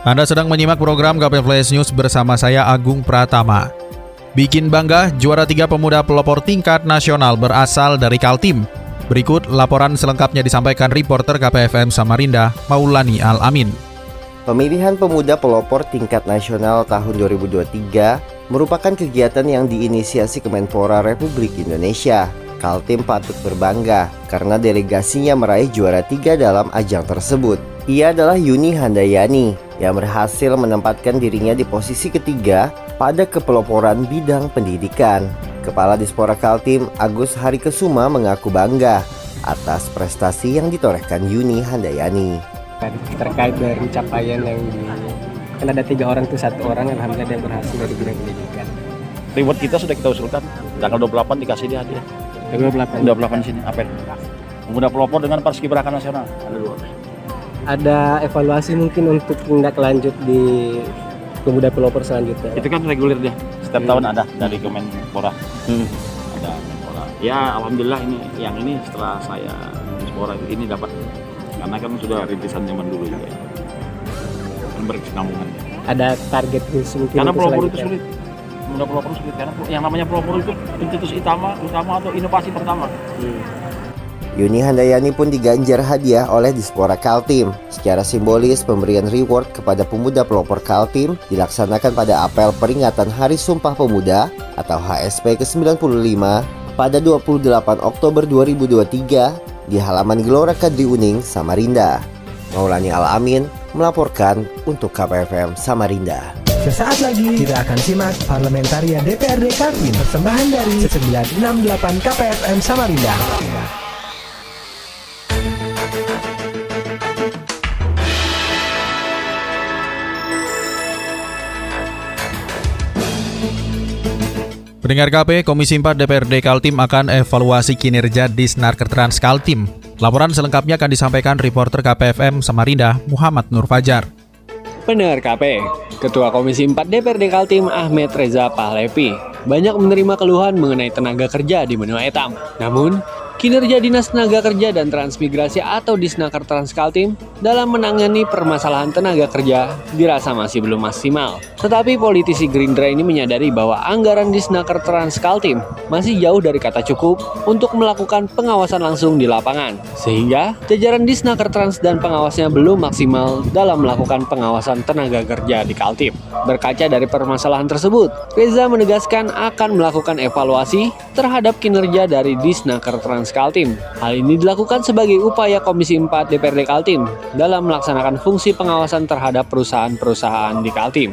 Anda sedang menyimak program KP Flash News bersama saya Agung Pratama. Bikin bangga, juara tiga pemuda pelopor tingkat nasional berasal dari Kaltim. Berikut laporan selengkapnya disampaikan reporter KPFM Samarinda, Maulani Al-Amin. Pemilihan pemuda pelopor tingkat nasional tahun 2023 merupakan kegiatan yang diinisiasi Kemenpora Republik Indonesia. Kaltim patut berbangga karena delegasinya meraih juara tiga dalam ajang tersebut. Ia adalah Yuni Handayani yang berhasil menempatkan dirinya di posisi ketiga pada kepeloporan bidang pendidikan. Kepala Dispora Kaltim Agus Harikesuma mengaku bangga atas prestasi yang ditorehkan Yuni Handayani. Terkait dari capaian yang di kan ada tiga orang itu satu orang alhamdulillah yang berhasil dari bidang pendidikan. Reward kita sudah kita usulkan tanggal 28 dikasih dia hadiah. Tanggal 28. 28 sini apel. Pemuda pelopor dengan Paskibraka Nasional ada dua. Ada evaluasi mungkin untuk tindak lanjut di pemuda pelopor selanjutnya. Itu kan reguler dia. Setiap Hmm. tahun ada dari Kemenpora. Ada Kemenpora. Ya alhamdulillah ini yang ini setelah saya Dispora ini dapat karena kan sudah rintisan zaman dulu juga. Kan berkesinambungan. Ada target khusus mungkin Karena pelopor itu sulit. Pemuda pelopor sulit karena yang namanya pelopor itu pencetus utama, utama atau inovasi pertama. Hmm. Yuni Handayani pun diganjar hadiah oleh Dispora Kaltim. Secara simbolis, pemberian reward kepada pemuda pelopor Kaltim dilaksanakan pada apel peringatan Hari Sumpah Pemuda atau HSP ke-95 pada 28 Oktober 2023 di halaman Gelora Kadri Uning, Samarinda. Maulani Al-Amin melaporkan untuk KPFM Samarinda. Sesaat lagi kita akan simak Parlamentaria DPRD Kaltim persembahan dari 968 KPFM Samarinda. Pendengar KP, Komisi 4 DPRD Kaltim akan evaluasi kinerja Disnaker Trans Kaltim. Laporan selengkapnya akan disampaikan reporter KPFM Samarinda, Muhammad Nur Fajar. Pendengar KP, Ketua Komisi 4 DPRD Kaltim Ahmed Reza Pahlevi banyak menerima keluhan mengenai tenaga kerja di benua etam. Namun, kinerja Dinas Tenaga Kerja dan Transmigrasi atau Disnaker Trans Kaltim dalam menangani permasalahan tenaga kerja dirasa masih belum maksimal. Tetapi politisi Gerindra ini menyadari bahwa anggaran Disnaker Trans Kaltim masih jauh dari kata cukup untuk melakukan pengawasan langsung di lapangan. Sehingga jajaran Disnaker Trans dan pengawasnya belum maksimal dalam melakukan pengawasan tenaga kerja di Kaltim. Berkaca dari permasalahan tersebut, Reza menegaskan akan melakukan evaluasi terhadap kinerja dari Disnaker Trans Kaltim. Hal ini dilakukan sebagai upaya Komisi 4 DPRD Kaltim dalam melaksanakan fungsi pengawasan terhadap perusahaan-perusahaan di Kaltim.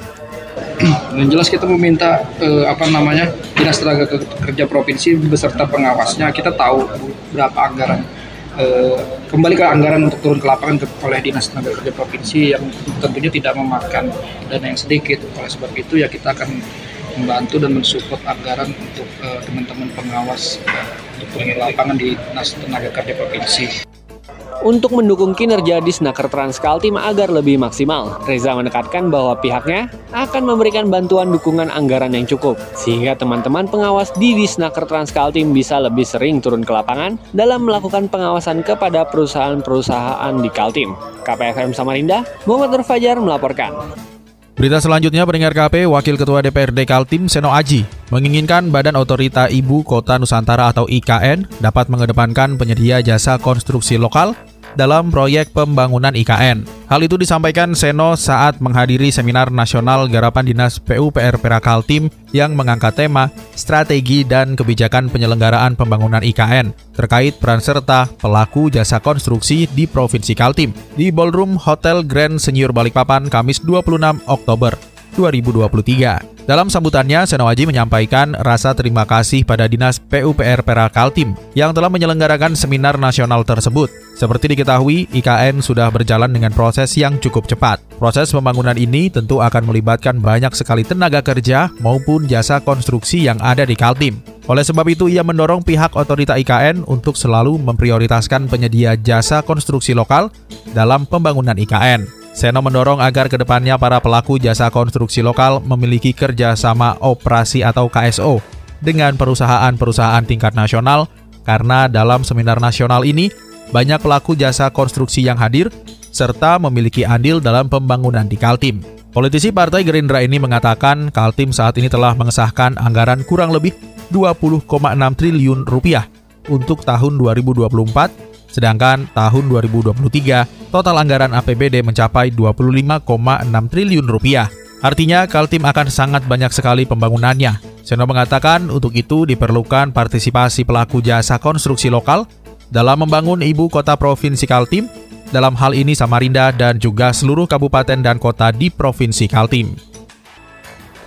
Yang jelas kita meminta eh, apa namanya dinas tenaga Ke- kerja provinsi beserta pengawasnya kita tahu berapa anggaran eh, kembali ke anggaran untuk turun ke lapangan ke- oleh dinas tenaga kerja provinsi yang tentunya tidak memakan dana yang sedikit oleh sebab itu ya kita akan membantu dan mensupport anggaran untuk eh, teman-teman pengawas eh, untuk lapangan di dinas tenaga kerja provinsi. Untuk mendukung kinerja Disnaker Trans Kaltim agar lebih maksimal, Reza menekankan bahwa pihaknya akan memberikan bantuan dukungan anggaran yang cukup, sehingga teman-teman pengawas di Disnaker Trans Kaltim bisa lebih sering turun ke lapangan dalam melakukan pengawasan kepada perusahaan-perusahaan di Kaltim. KPFM Samarinda, Muhammad Fajar melaporkan. Berita selanjutnya pendengar KP, Wakil Ketua DPRD Kaltim Seno Aji menginginkan Badan Otorita Ibu Kota Nusantara atau IKN dapat mengedepankan penyedia jasa konstruksi lokal dalam proyek pembangunan IKN. Hal itu disampaikan Seno saat menghadiri seminar nasional garapan Dinas PUPR Pera Kaltim yang mengangkat tema Strategi dan Kebijakan Penyelenggaraan Pembangunan IKN terkait peran serta pelaku jasa konstruksi di Provinsi Kaltim di Ballroom Hotel Grand Senior Balikpapan Kamis 26 Oktober. 2023. Dalam sambutannya, Seno Aji menyampaikan rasa terima kasih pada Dinas PUPR Perak Kaltim yang telah menyelenggarakan seminar nasional tersebut. Seperti diketahui, IKN sudah berjalan dengan proses yang cukup cepat. Proses pembangunan ini tentu akan melibatkan banyak sekali tenaga kerja maupun jasa konstruksi yang ada di Kaltim. Oleh sebab itu, ia mendorong pihak otorita IKN untuk selalu memprioritaskan penyedia jasa konstruksi lokal dalam pembangunan IKN. Seno mendorong agar ke depannya para pelaku jasa konstruksi lokal memiliki kerjasama operasi atau KSO dengan perusahaan-perusahaan tingkat nasional karena dalam seminar nasional ini banyak pelaku jasa konstruksi yang hadir serta memiliki andil dalam pembangunan di Kaltim. Politisi Partai Gerindra ini mengatakan Kaltim saat ini telah mengesahkan anggaran kurang lebih 20,6 triliun rupiah untuk tahun 2024 Sedangkan tahun 2023, total anggaran APBD mencapai 25,6 triliun rupiah. Artinya Kaltim akan sangat banyak sekali pembangunannya. Seno mengatakan untuk itu diperlukan partisipasi pelaku jasa konstruksi lokal dalam membangun ibu kota provinsi Kaltim, dalam hal ini Samarinda dan juga seluruh kabupaten dan kota di provinsi Kaltim.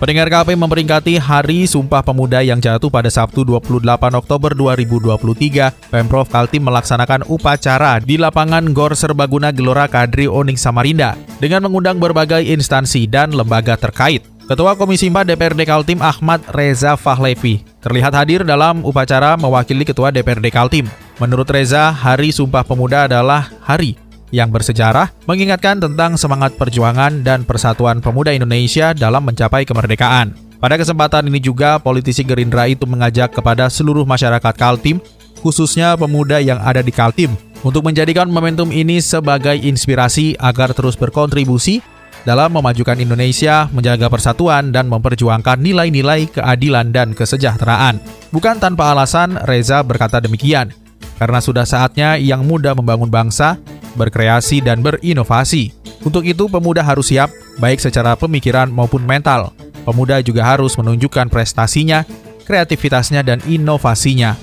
Pendengar KP memperingati Hari Sumpah Pemuda yang jatuh pada Sabtu 28 Oktober 2023, Pemprov Kaltim melaksanakan upacara di lapangan Gor Serbaguna Gelora Kadri Oning Samarinda dengan mengundang berbagai instansi dan lembaga terkait. Ketua Komisi 4 DPRD Kaltim Ahmad Reza Fahlevi terlihat hadir dalam upacara mewakili Ketua DPRD Kaltim. Menurut Reza, Hari Sumpah Pemuda adalah hari yang bersejarah mengingatkan tentang semangat perjuangan dan persatuan pemuda Indonesia dalam mencapai kemerdekaan. Pada kesempatan ini juga politisi Gerindra itu mengajak kepada seluruh masyarakat Kaltim, khususnya pemuda yang ada di Kaltim, untuk menjadikan momentum ini sebagai inspirasi agar terus berkontribusi dalam memajukan Indonesia, menjaga persatuan, dan memperjuangkan nilai-nilai keadilan dan kesejahteraan. Bukan tanpa alasan, Reza berkata demikian, karena sudah saatnya yang muda membangun bangsa, berkreasi, dan berinovasi. Untuk itu, pemuda harus siap, baik secara pemikiran maupun mental. Pemuda juga harus menunjukkan prestasinya, kreativitasnya, dan inovasinya.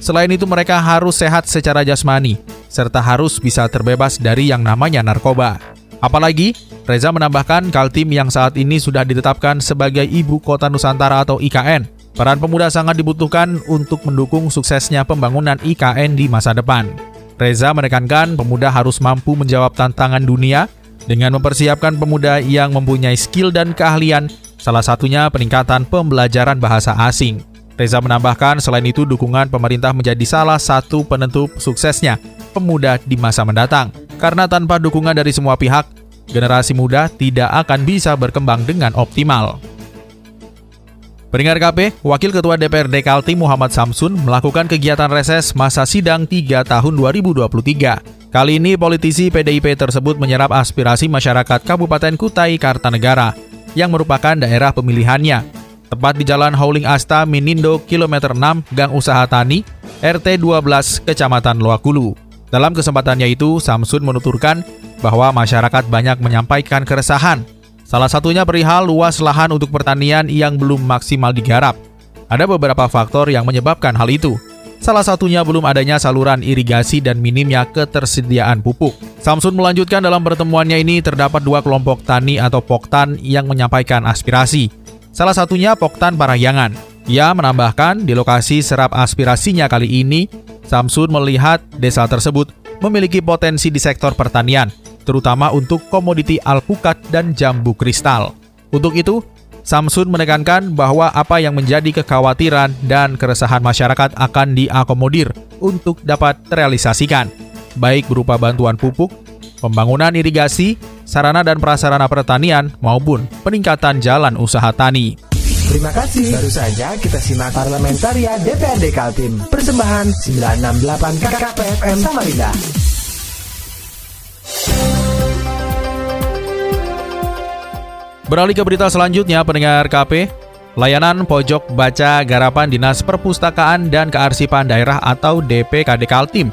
Selain itu, mereka harus sehat secara jasmani, serta harus bisa terbebas dari yang namanya narkoba. Apalagi, Reza menambahkan Kaltim yang saat ini sudah ditetapkan sebagai Ibu Kota Nusantara atau IKN. Peran pemuda sangat dibutuhkan untuk mendukung suksesnya pembangunan IKN di masa depan. Reza menekankan pemuda harus mampu menjawab tantangan dunia dengan mempersiapkan pemuda yang mempunyai skill dan keahlian, salah satunya peningkatan pembelajaran bahasa asing. Reza menambahkan selain itu dukungan pemerintah menjadi salah satu penentu suksesnya pemuda di masa mendatang. Karena tanpa dukungan dari semua pihak, generasi muda tidak akan bisa berkembang dengan optimal. Pendengar KP, Wakil Ketua DPRD Kaltim Muhammad Samsun melakukan kegiatan reses masa sidang 3 tahun 2023. Kali ini politisi PDIP tersebut menyerap aspirasi masyarakat Kabupaten Kutai Kartanegara yang merupakan daerah pemilihannya. Tepat di Jalan Hauling Asta, Minindo, Kilometer 6, Gang Usaha Tani, RT 12, Kecamatan Loakulu. Dalam kesempatannya itu, Samsun menuturkan bahwa masyarakat banyak menyampaikan keresahan Salah satunya perihal luas lahan untuk pertanian yang belum maksimal digarap. Ada beberapa faktor yang menyebabkan hal itu. Salah satunya belum adanya saluran irigasi dan minimnya ketersediaan pupuk. Samsun melanjutkan dalam pertemuannya ini terdapat dua kelompok tani atau poktan yang menyampaikan aspirasi. Salah satunya Poktan Parahyangan. Ia menambahkan di lokasi serap aspirasinya kali ini, Samsun melihat desa tersebut memiliki potensi di sektor pertanian terutama untuk komoditi alpukat dan jambu kristal. Untuk itu, Samsun menekankan bahwa apa yang menjadi kekhawatiran dan keresahan masyarakat akan diakomodir untuk dapat terrealisasikan, baik berupa bantuan pupuk, pembangunan irigasi, sarana dan prasarana pertanian, maupun peningkatan jalan usaha tani. Terima kasih. Baru saja kita simak Parlamentaria DPRD Kaltim. Persembahan 968 KKPFM Samarinda. Beralih ke berita selanjutnya, pendengar KP, layanan pojok baca garapan Dinas Perpustakaan dan Kearsipan Daerah atau DPKD Kaltim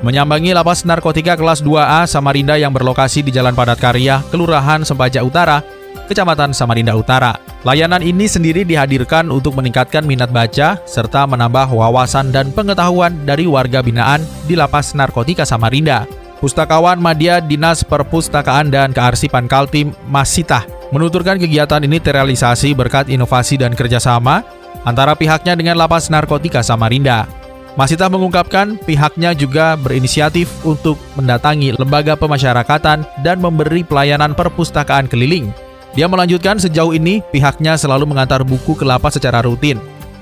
menyambangi lapas narkotika kelas 2A Samarinda yang berlokasi di Jalan Padat Karya, Kelurahan Sempaja Utara, Kecamatan Samarinda Utara. Layanan ini sendiri dihadirkan untuk meningkatkan minat baca serta menambah wawasan dan pengetahuan dari warga binaan di lapas narkotika Samarinda. Pustakawan Madya Dinas Perpustakaan dan Kearsipan Kaltim Masitah menuturkan kegiatan ini terrealisasi berkat inovasi dan kerjasama antara pihaknya dengan Lapas Narkotika Samarinda. Masita mengungkapkan pihaknya juga berinisiatif untuk mendatangi lembaga pemasyarakatan dan memberi pelayanan perpustakaan keliling. Dia melanjutkan sejauh ini pihaknya selalu mengantar buku ke lapas secara rutin,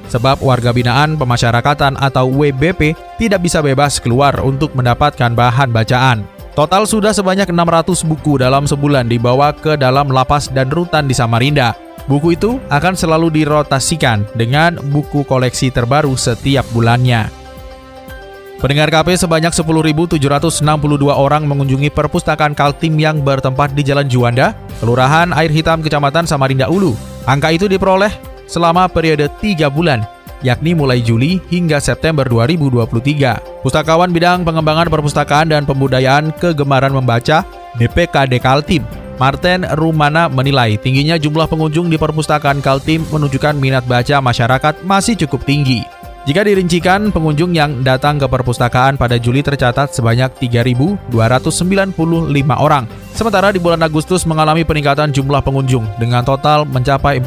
sebab warga binaan pemasyarakatan atau WBP tidak bisa bebas keluar untuk mendapatkan bahan bacaan. Total sudah sebanyak 600 buku dalam sebulan dibawa ke dalam lapas dan rutan di Samarinda. Buku itu akan selalu dirotasikan dengan buku koleksi terbaru setiap bulannya. Pendengar KP sebanyak 10.762 orang mengunjungi perpustakaan Kaltim yang bertempat di Jalan Juanda, Kelurahan Air Hitam, Kecamatan Samarinda Ulu. Angka itu diperoleh selama periode 3 bulan, yakni mulai Juli hingga September 2023. Pustakawan bidang pengembangan perpustakaan dan pembudayaan kegemaran membaca DPKD Kaltim Martin Rumana menilai tingginya jumlah pengunjung di perpustakaan Kaltim menunjukkan minat baca masyarakat masih cukup tinggi. Jika dirincikan, pengunjung yang datang ke perpustakaan pada Juli tercatat sebanyak 3.295 orang. Sementara di bulan Agustus mengalami peningkatan jumlah pengunjung dengan total mencapai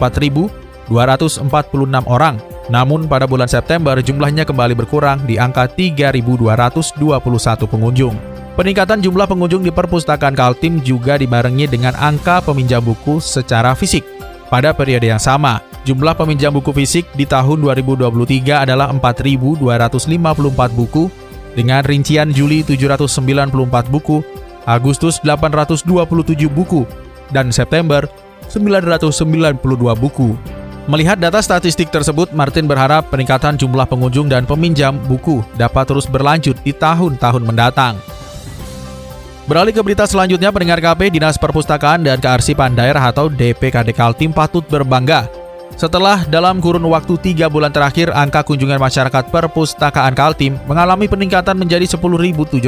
4.246 orang. Namun pada bulan September jumlahnya kembali berkurang di angka 3.221 pengunjung. Peningkatan jumlah pengunjung di perpustakaan Kaltim juga dibarengi dengan angka peminjam buku secara fisik. Pada periode yang sama, jumlah peminjam buku fisik di tahun 2023 adalah 4.254 buku, dengan rincian Juli 794 buku, Agustus 827 buku, dan September 992 buku. Melihat data statistik tersebut, Martin berharap peningkatan jumlah pengunjung dan peminjam buku dapat terus berlanjut di tahun-tahun mendatang. Beralih ke berita selanjutnya, pendengar KP Dinas Perpustakaan dan Kearsipan Daerah atau DPKD Kaltim patut berbangga. Setelah dalam kurun waktu tiga bulan terakhir, angka kunjungan masyarakat perpustakaan Kaltim mengalami peningkatan menjadi 10.762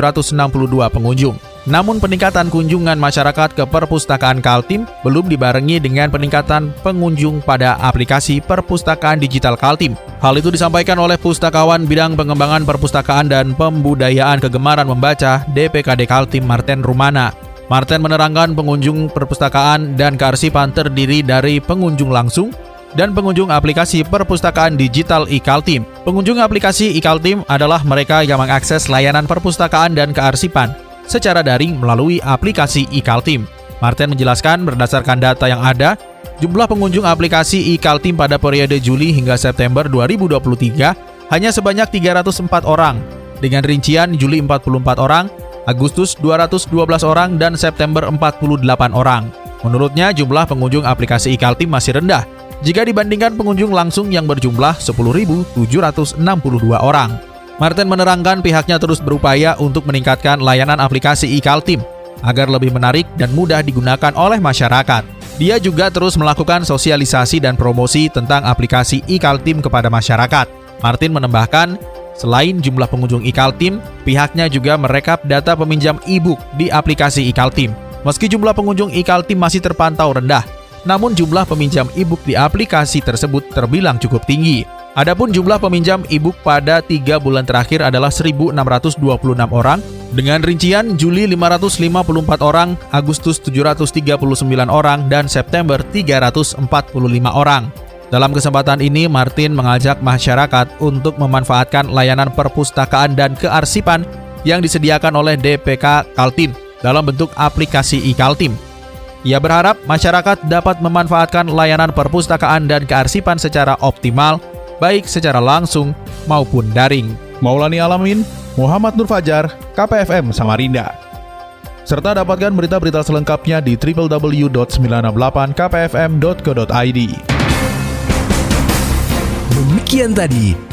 pengunjung. Namun peningkatan kunjungan masyarakat ke perpustakaan Kaltim belum dibarengi dengan peningkatan pengunjung pada aplikasi perpustakaan digital Kaltim. Hal itu disampaikan oleh pustakawan bidang pengembangan perpustakaan dan pembudayaan kegemaran membaca DPKD Kaltim Martin Rumana. Martin menerangkan pengunjung perpustakaan dan kearsipan terdiri dari pengunjung langsung, dan pengunjung aplikasi perpustakaan digital iKaltim. Pengunjung aplikasi iKaltim adalah mereka yang mengakses layanan perpustakaan dan kearsipan secara daring melalui aplikasi iKaltim. Martin menjelaskan berdasarkan data yang ada, jumlah pengunjung aplikasi iKaltim pada periode Juli hingga September 2023 hanya sebanyak 304 orang, dengan rincian Juli 44 orang, Agustus 212 orang, dan September 48 orang. Menurutnya, jumlah pengunjung aplikasi iKaltim masih rendah jika dibandingkan pengunjung langsung yang berjumlah 10.762 orang. Martin menerangkan pihaknya terus berupaya untuk meningkatkan layanan aplikasi iKaltim agar lebih menarik dan mudah digunakan oleh masyarakat. Dia juga terus melakukan sosialisasi dan promosi tentang aplikasi iKaltim kepada masyarakat. Martin menambahkan, selain jumlah pengunjung iKaltim, pihaknya juga merekap data peminjam e-book di aplikasi iKaltim. Meski jumlah pengunjung iKaltim masih terpantau rendah, namun jumlah peminjam e-book di aplikasi tersebut terbilang cukup tinggi. Adapun jumlah peminjam e-book pada tiga bulan terakhir adalah 1.626 orang, dengan rincian Juli 554 orang, Agustus 739 orang, dan September 345 orang. Dalam kesempatan ini, Martin mengajak masyarakat untuk memanfaatkan layanan perpustakaan dan kearsipan yang disediakan oleh DPK Kaltim dalam bentuk aplikasi e-Kaltim. Ia berharap masyarakat dapat memanfaatkan layanan perpustakaan dan kearsipan secara optimal baik secara langsung maupun daring. Maulani Alamin, Muhammad Nur Fajar, KPFM Samarinda. Serta dapatkan berita-berita selengkapnya di www.968kpfm.co.id. Demikian tadi